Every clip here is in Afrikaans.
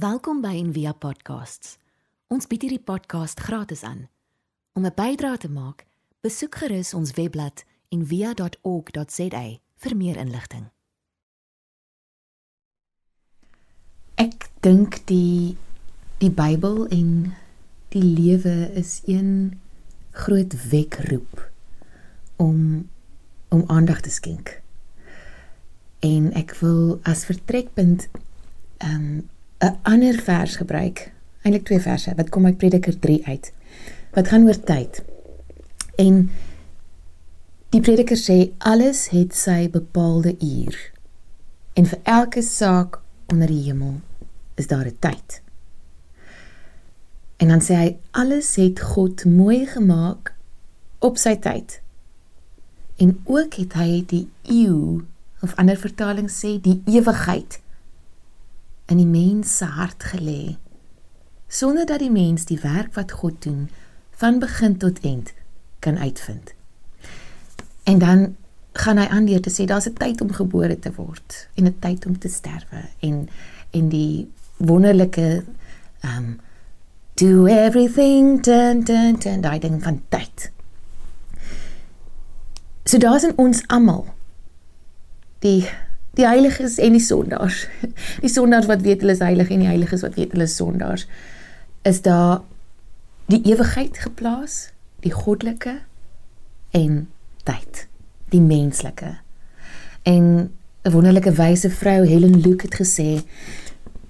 Welkom by Envia Podcasts. Ons bied hierdie podcast gratis aan. Om 'n bydrae te maak, besoek gerus ons webblad en via.org.za vir meer inligting. Ek dink die die Bybel en die lewe is een groot wekroep om om aandag te skenk. En ek wil as vertrekpunt ehm um, 'n ander vers gebruik, eintlik twee verse wat kom uit Prediker 3 uit. Wat gaan oor tyd. En die prediker sê alles het sy bepaalde uur. En vir elke saak onder die hemel is daar 'n tyd. En dan sê hy alles het God mooi gemaak op sy tyd. En ook het hy die eeu of ander vertalings sê die ewigheid in die mens se hart gelê sonder dat die mens die werk wat God doen van begin tot eind kan uitvind. En dan gaan hy aan deur te sê daar's 'n tyd om gebore te word en 'n tyd om te sterwe en en die wonderlike um do everything dun dun dun daai ding van tyd. So daar's in ons almal die die heiliges en die sondaars. Die sondaars wat weet hulle is heilig en die heiliges wat weet hulle is sondaars. Is daar die ewigheid geplaas, die goddelike en tyd, die menslike. En 'n wonderlike wyse vrou Helen Luke het gesê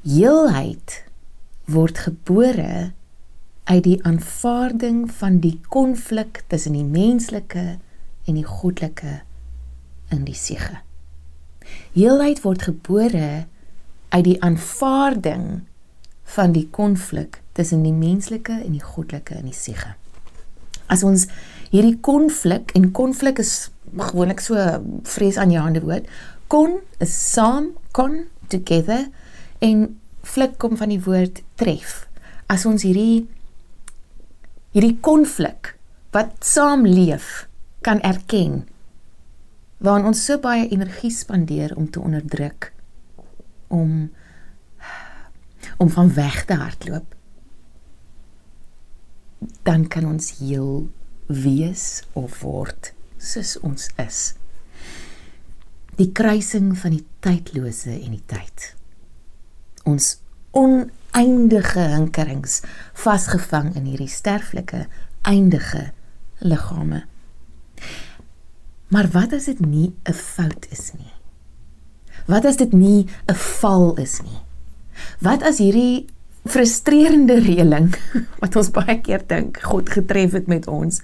heelheid word gebore uit die aanvaarding van die konflik tussen die menslike en die goddelike in die siege. Heelheid word gebore uit die aanvaarding van die konflik tussen die menslike en die goddelike in die siege. As ons hierdie konflik en konflik is gewoonlik so vrees aan jou hande woord, kon is saam, kon together en flik kom van die woord tref. As ons hierdie hierdie konflik wat saam leef kan erken waarin ons so baie energie spandeer om te onderdruk om om van weg te hardloop dan kan ons heel wees of word soos ons is. Die kruising van die tydlose en die tyd. Ons oneindige hinkerings vasgevang in hierdie sterflike eindige liggame maar wat as dit nie 'n fout is nie wat as dit nie 'n val is nie wat as hierdie frustrerende reëling wat ons baie keer dink God getref het met ons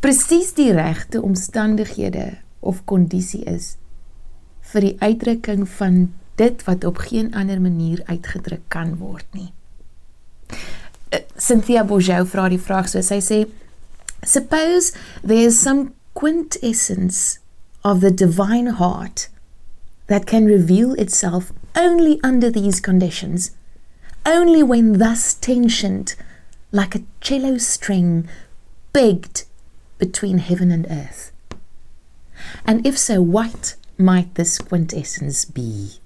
presies die regte omstandighede of kondisie is vir die uitdrukking van dit wat op geen ander manier uitgedruk kan word nie. Uh, Cynthia Bourgeau vra die vraag so sy sê suppose there is some quintessence of the divine heart that can reveal itself only under these conditions only when thus tensioned, like a cello string pegged between heaven and earth. And if so, what might this quintessence be?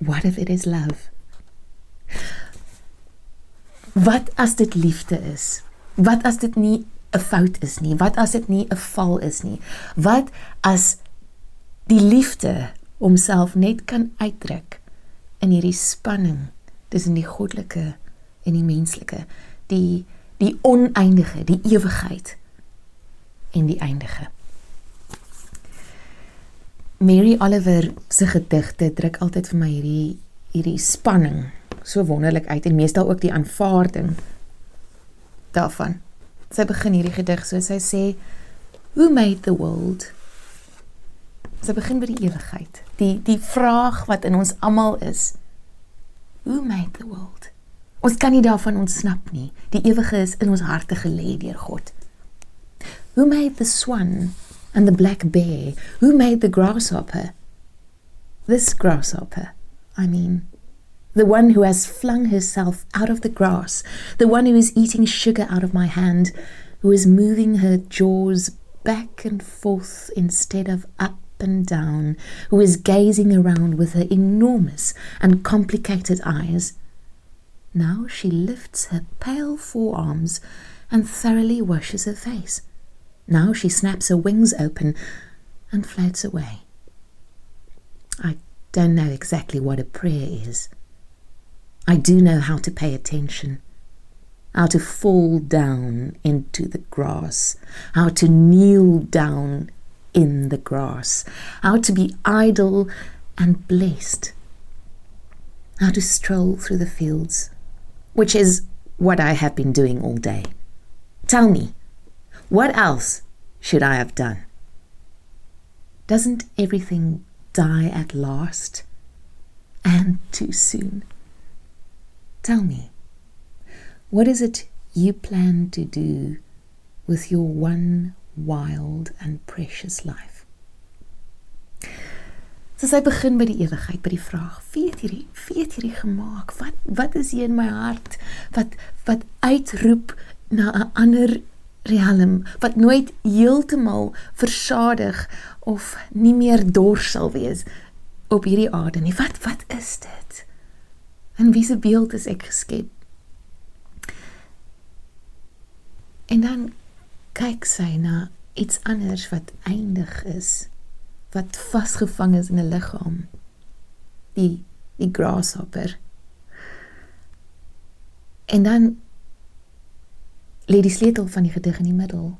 What if it is love? Wat as dit liefde is? Wat as dit nie 'n fout is nie? Wat as dit nie 'n val is nie? Wat as die liefde homself net kan uitdruk in hierdie spanning tussen die goddelike en die menslike, die die oneindige, die ewigheid en die eindige. Mary Oliver se gedigte druk altyd vir my hierdie hierdie spanning so wonderlik uit en meestal ook die aanvaarding daarvan. Sy begin hierdie gedig so sy sê who made the world Sy begin by die ewigheid. Die die vraag wat in ons almal is. Who made the world? Ons kan nie daarvan ontsnap nie. Die ewige is in ons harte gelê deur God. Who made the swan and the black bear? Who made the grasshopper? This grasshopper, I mean, the one who has flung herself out of the grass, the one who is eating sugar out of my hand, who is moving her jaws back and forth instead of up and down, who is gazing around with her enormous and complicated eyes. Now she lifts her pale forearms and thoroughly washes her face. Now she snaps her wings open and floats away. I don't know exactly what a prayer is. I do know how to pay attention, how to fall down into the grass, how to kneel down in the grass, how to be idle and blessed, how to stroll through the fields, which is what I have been doing all day. Tell me, what else should I have done? Doesn't everything die at last and too soon? Tell me, what is it you plan to do with your one wild and precious life? So sy begin by die ewigheid, by die vraag: "Wie het hierdie, wie het hierdie gemaak? Wat wat is hier in my hart wat wat uitroep na 'n ander riem wat nooit heeltemal versadig of nie meer dors sal wees op hierdie aarde nie. Wat wat is dit? En wie se beeld is ek geskep? En dan kyk sy na iets anders wat eindig is, wat vasgevang is in 'n liggaam. Die die grasshopper. En dan lê die sleutel van die gedig in die middel.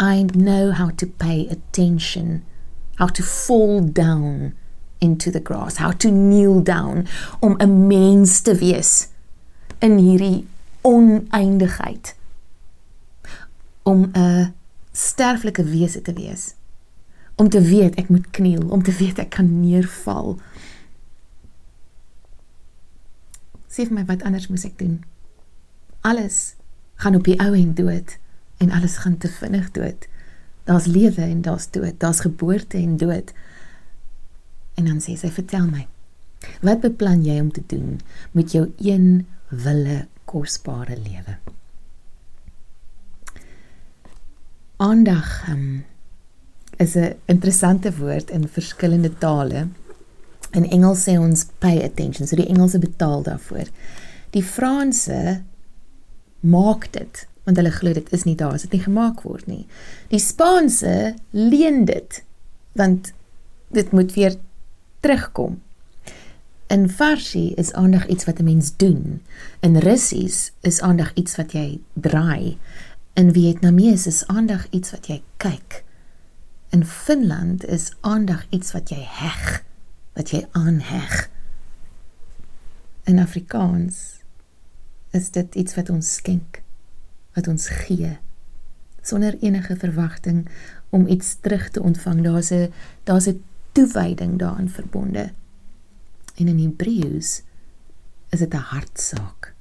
I know how to pay attention, how to fall down into the grass, how to kneel down om 'n mens te wees in hierdie oneindigheid. Om 'n sterflike wese te wees. Om te weet ek moet kniel, om te weet ek kan neerval. Sê vir my wat anders moet ek doen? Alles gaan op die ou en dood en alles gaan te vinnig dood. Daar's lewe en daar's dood, daar's geboorte en dood. En dan sê sy, "Vertel my, wat beplan jy om te doen met jou een wille kosbare lewe?" Aandag um, is 'n interessante woord in verskillende tale. In Engels sê ons pay attention, so die Engelse betaal daarvoor. Die Franse maak dit want hulle glo dit is nie daar as dit nie gemaak word nie. Die Spaanse leen dit want dit moet weer terugkom. In Farsi is aandag iets wat 'n mens doen. In Russies is aandag iets wat jy draai. In Vietnamees is aandag iets wat jy kyk. In Finland is aandag iets wat jy heg, wat jy aanheg. In Afrikaans is dit iets wat ons skenk, wat ons gee sonder enige verwagting om iets terug te ontvang. Daar's 'n daar's 'n toewyding daarin verbonde. En in Hebreëus is dit 'n hartsaak.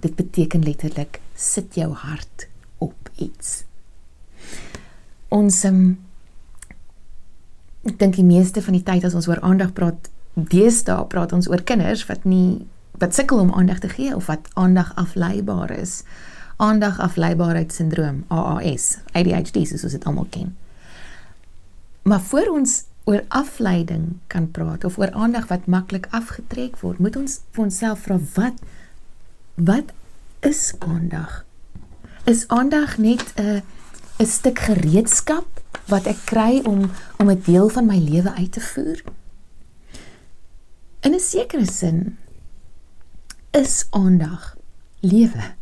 Dit beteken letterlik sit jou hart op iets. Ons um, ek dink die meeste van die tyd as ons oor aandag praat, deesdae praat ons oor kinders wat nie wat sukkel om aandag te gee of wat aandag afleibaar is. Aandag afleibaarheidssindroom, AAS, ADHD soos ons dit almal ken. Maar voor ons oor afleiding kan praat of oor aandag wat maklik afgetrek word, moet ons vir onsself vra wat wat is aandag? Is aandag net 'n 'n stuk gereedskap wat ek kry om om 'n deel van my lewe uit te voer? In 'n sekere sin is aandag lewe.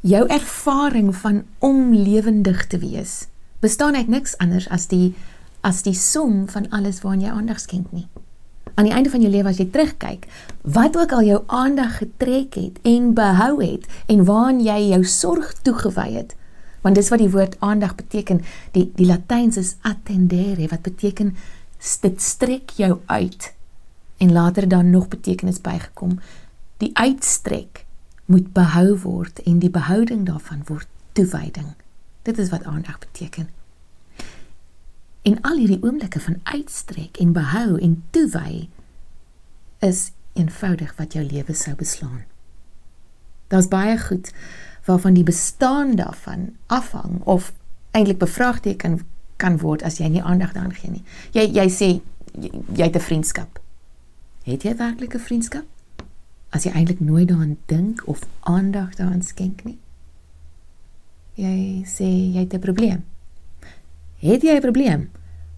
Jou ervaring van om lewendig te wees bestaan uit niks anders as die as die som van alles waaraan jy aandag skenk nie. Aan die einde van jou lewe as jy terugkyk, wat ook al jou aandag getrek het en behou het en waaraan jy jou sorg toegewy het, want dis wat die woord aandag beteken, die die Latyns is attendere wat beteken dit strek jou uit en later dan nog betekenis bygekom die uitstrek moet behou word en die behouding daarvan word toewyding. Dit is wat aandag beteken. En al hierdie oomblikke van uitstrek en behou en toewy is eenvoudig wat jou lewe sou beslaan. Daar's baie goed waarvan die bestaan daarvan afhang of eintlik bevraagteken kan word as jy nie aandag daaraan gee nie. Jy jy sê jy, jy het 'n vriendskap. Het jy werklik 'n vriendskap? As jy eintlik nooit daaraan dink of aandag daaraan skenk nie. Jy sê jy het 'n probleem. Het jy 'n probleem?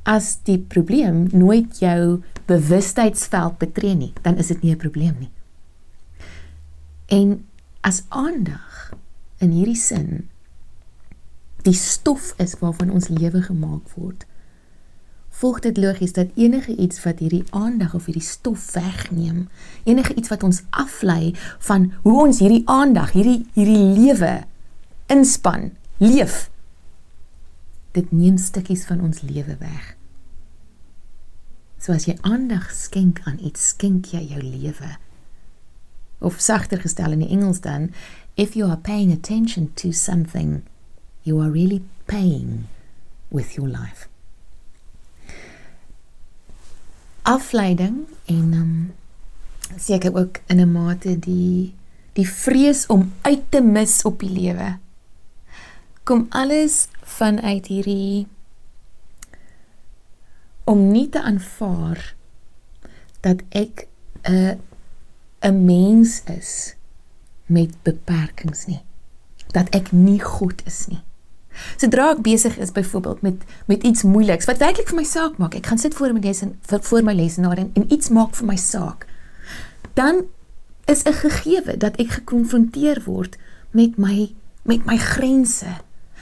As die probleem nooit jou bewustheidsveld betree nie, dan is dit nie 'n probleem nie. En as aandag in hierdie sin die stof is waarvan ons lewe gemaak word. Volg dit logies dat enige iets wat hierdie aandag of hierdie stof wegneem, enige iets wat ons aflei van hoe ons hierdie aandag, hierdie hierdie lewe inspan, leef, dit neem stukkies van ons lewe weg. So as jy aandag skenk aan iets, skenk jy jou lewe. Of sagter gestel in die Engels dan, if you are paying attention to something you are really paying with your life. Afleiding en um seker ook in 'n mate die die vrees om uit te mis op die lewe. Kom alles vanuit hierdie om nie te aanvaar dat ek 'n 'n mens is met beperkings nie. Dat ek nie goed is nie. Sodra ek besig is byvoorbeeld met met iets moeiliks wat werklik vir my saak maak, ek gaan sit voor my les en voor my lesenaar en, en iets maak vir my saak. Dan is 'n gegewe dat ek gekonfronteer word met my met my grense,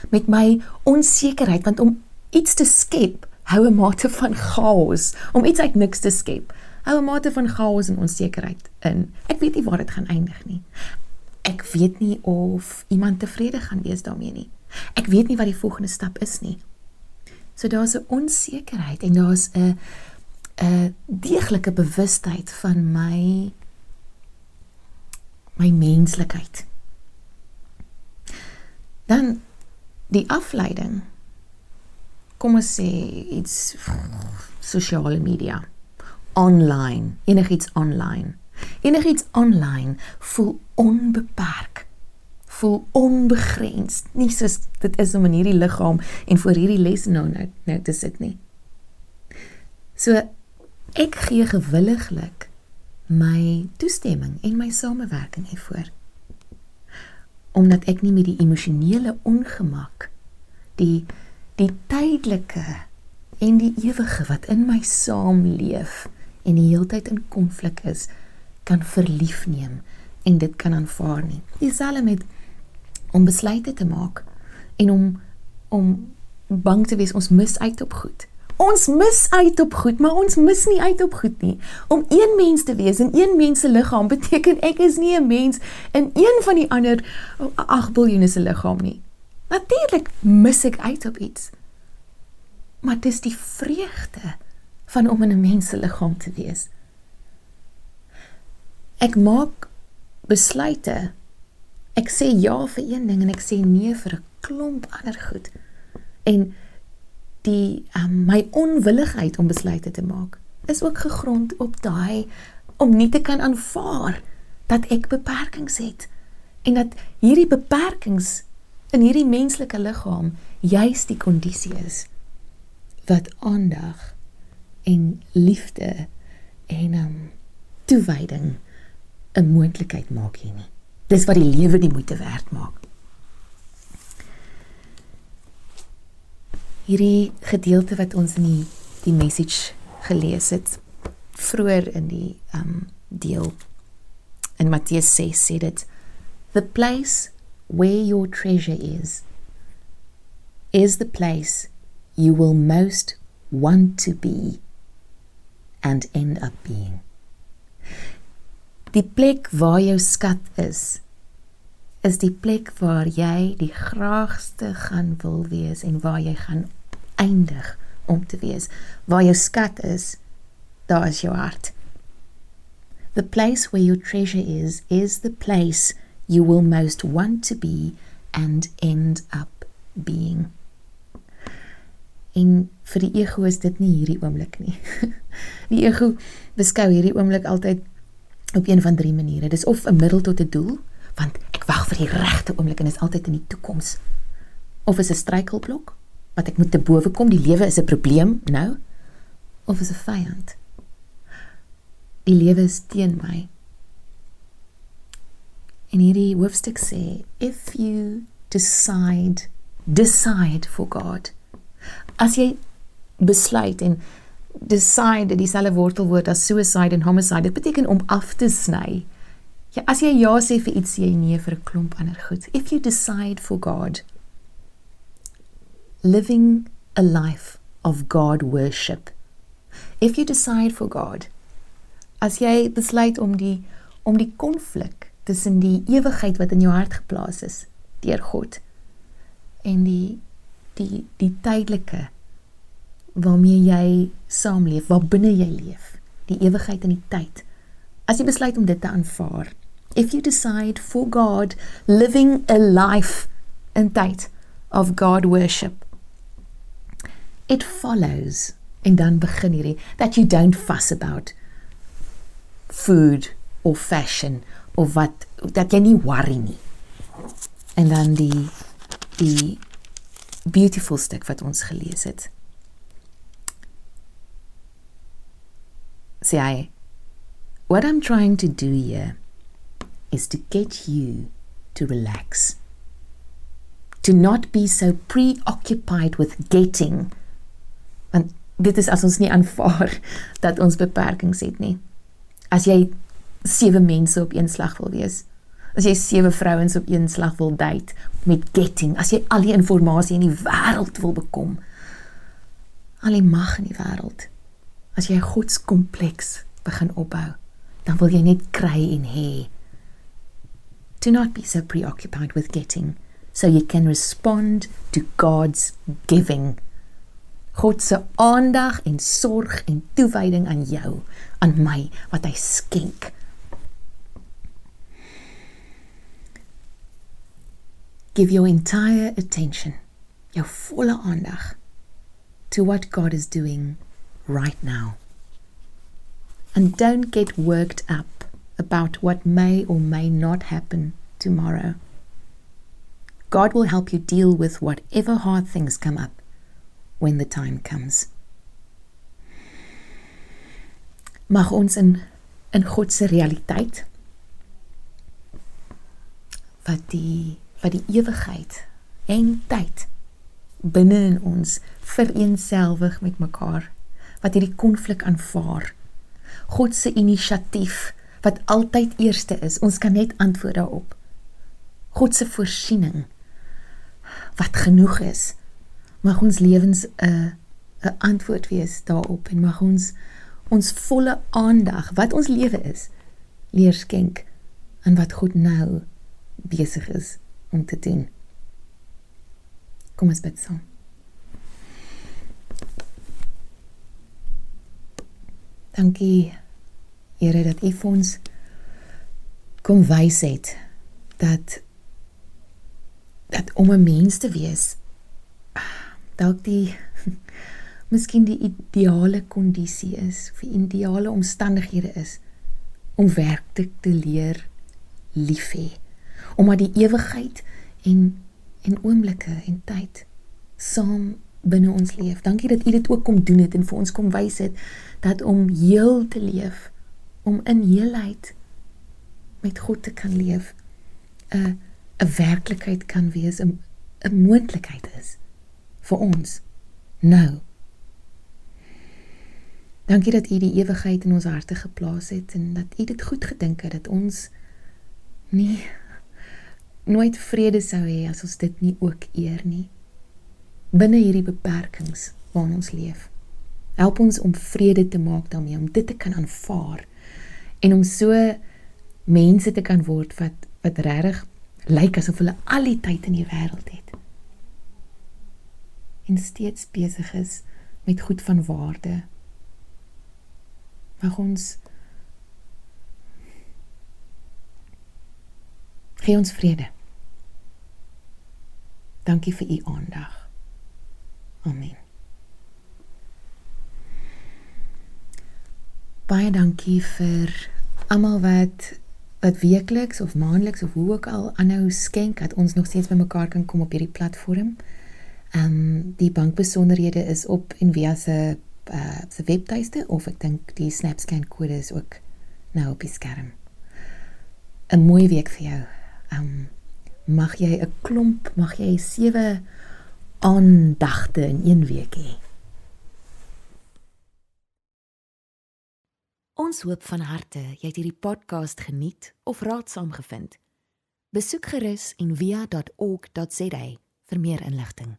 met my onsekerheid want om iets te skep hou 'n mate van chaos, om iets uit niks te skep. Hou 'n mate van chaos en onsekerheid in. Ek weet nie waar dit gaan eindig nie. Ek weet nie of iemand tevrede gaan wees daarmee nie. Ek weet nie wat die volgende stap is nie. So daar's 'n onsekerheid en daar's 'n 'n deeglike bewustheid van my my menslikheid. Dan die afleiding. Kom ons sê iets sosiale media, online, enigiets online. Enigiets online voel onbeperk voel onbegrens. Nie soos dit is om in hierdie liggaam en voor hierdie les nou nou, nou te sit nie. So ek gee gewilliglik my toestemming en my samewerking hiervoor. Omdat ek nie met die emosionele ongemak die die tydelike en die ewige wat in my saamleef en die heeltyd in konflik is kan verlief neem en dit kan aanvaar nie. Dieselfde met om besluite te maak en om om bang te wees ons mis uit op goed. Ons mis uit op goed, maar ons mis nie uit op goed nie. Om een mens te wees in een mens se liggaam beteken ek is nie 'n mens in een van die ander 8 biljoene se liggaam nie. Natuurlik mis ek uit op iets. Maar dis die vreugde van om in 'n mens se liggaam te wees. Ek maak besluite Ek sê ja vir een ding en ek sê nee vir 'n klomp ander goed. En die um, my onwilligheid om besluite te maak is ook gegrond op daai om nie te kan aanvaar dat ek beperkings het en dat hierdie beperkings in hierdie menslike liggaam juis die kondisie is wat aandag en liefde en um, toewyding 'n moontlikheid maak hier nie. Dis wat die lewe die moeite werd maak. Hierdie gedeelte wat ons in die die message gelees het vroeër in die um deel. In Matteus 6 sê dit the place where your treasure is is the place you will most want to be and end up being. Die plek waar jou skat is, is die plek waar jy die graagste gaan wil wees en waar jy gaan eindig om te wees. Waar jou skat is, daar is jou hart. The place where your treasure is is the place you will most want to be and end up being. En vir die ego is dit nie hierdie oomblik nie. Die ego beskou hierdie oomblik altyd op een van drie maniere. Dis of 'n middel tot 'n doel, want ek wag vir die regte oomblik en is altyd in die toekoms. Of is 'n struikelblok wat ek moet te bowe kom, die lewe is 'n probleem nou of is 'n vyand? Die lewe is teen my. En hierdie hoofstuk sê if you decide decide for God. As jy besluit en decide dieselfde wortelwoord as suicide en homicide, dit beteken om af te sny. Ja, as jy ja sê vir iets, sê jy nee vir 'n klomp ander goed. If you decide for God, living a life of God worship. If you decide for God, as jy besluit om die om die konflik tussen die ewigheid wat in jou hart geplaas is deur God en die die die tydelike waarmee jy saamleef, waar binne jy leef, die ewigheid en die tyd. As jy besluit om dit te aanvaar, if you decide for God, living a life in tyd of God worship, it follows en dan begin hierdie that you don't fuss about food or fashion of wat dat jy nie worry nie. En dan die die beautiful stuk wat ons gelees het. Sê hy What I'm trying to do here is to get you to relax. To not be so preoccupied with getting. Want dit is as ons nie aanvaar dat ons beperkings het nie. As jy sewe mense op een slag wil wees, as jy sewe vrouens op een slag wil date met getting, as jy al die inligting in die wêreld wil bekom, al die mag in die wêreld, as jy 'n godskompleks begin opbou, dan wil jy net kry en hê. Do not be so preoccupied with getting so you can respond to God's giving. God se aandag en sorg en toewyding aan jou, aan my wat hy skenk. Give your entire attention, jou volle aandag to what God is doing right now. And don't get worked up about what may or may not happen tomorrow. God will help you deal with whatever hard things come up when the time comes. Mag ons in in God se realiteit wat die wat die ewigheid en tyd binne in ons vereenselwig met mekaar wat hierdie konflik aanvaar God se inisiatief wat altyd eerste is ons kan net antwoord daarop God se voorsiening wat genoeg is mag ons lewens 'n 'n antwoord wees daarop en mag ons ons volle aandag wat ons lewe is leer skenk aan wat God nou besig is om te doen. Kom ons bid saam. Dankie Here dat U ons kom wys het dat dat om 'n mens te wees dalk die miskien die ideale kondisie is, vir ideale omstandighede is om werklik te leer lief hê omdat die ewigheid en en oomblikke en tyd saam binne ons leef. Dankie dat U dit ook kom doen het en vir ons kom wys het dat om heel te leef, om in heelheid met God te kan leef, 'n 'n werklikheid kan wees, 'n 'n moontlikheid is vir ons nou. Dankie dat U die ewigheid in ons harte geplaas het en dat U dit goed gedink het dat ons nie nooit vrede sou hê as ons dit nie ook eer nie. Binne hierdie beperkings waarin ons leef. Help ons om vrede te maak daarmee, om dit te kan aanvaar en om so mense te kan word wat wat regtig lyk asof hulle al die tyd in die wêreld het. En steeds besig is met goed van waarde. Mag ons gee ons vrede. Dankie vir u aandag. Amen. Baie dankie vir almal wat wat weekliks of maandeliks of hoe ook al aanhou skenk dat ons nog steeds bymekaar kan kom op hierdie platform. Ehm um, die bankbesonderhede is op Envia se uh, se webtuiste of ek dink die SnapScan kode is ook nou op die skerm. 'n Mooi week vir jou. Ehm um, mag jy 'n klomp, mag jy sewe aandagte in een week hê. Ons hoop van harte jy het hierdie podcast geniet of raadsaam gevind. Besoek gerus en via.ok.za vir meer inligting.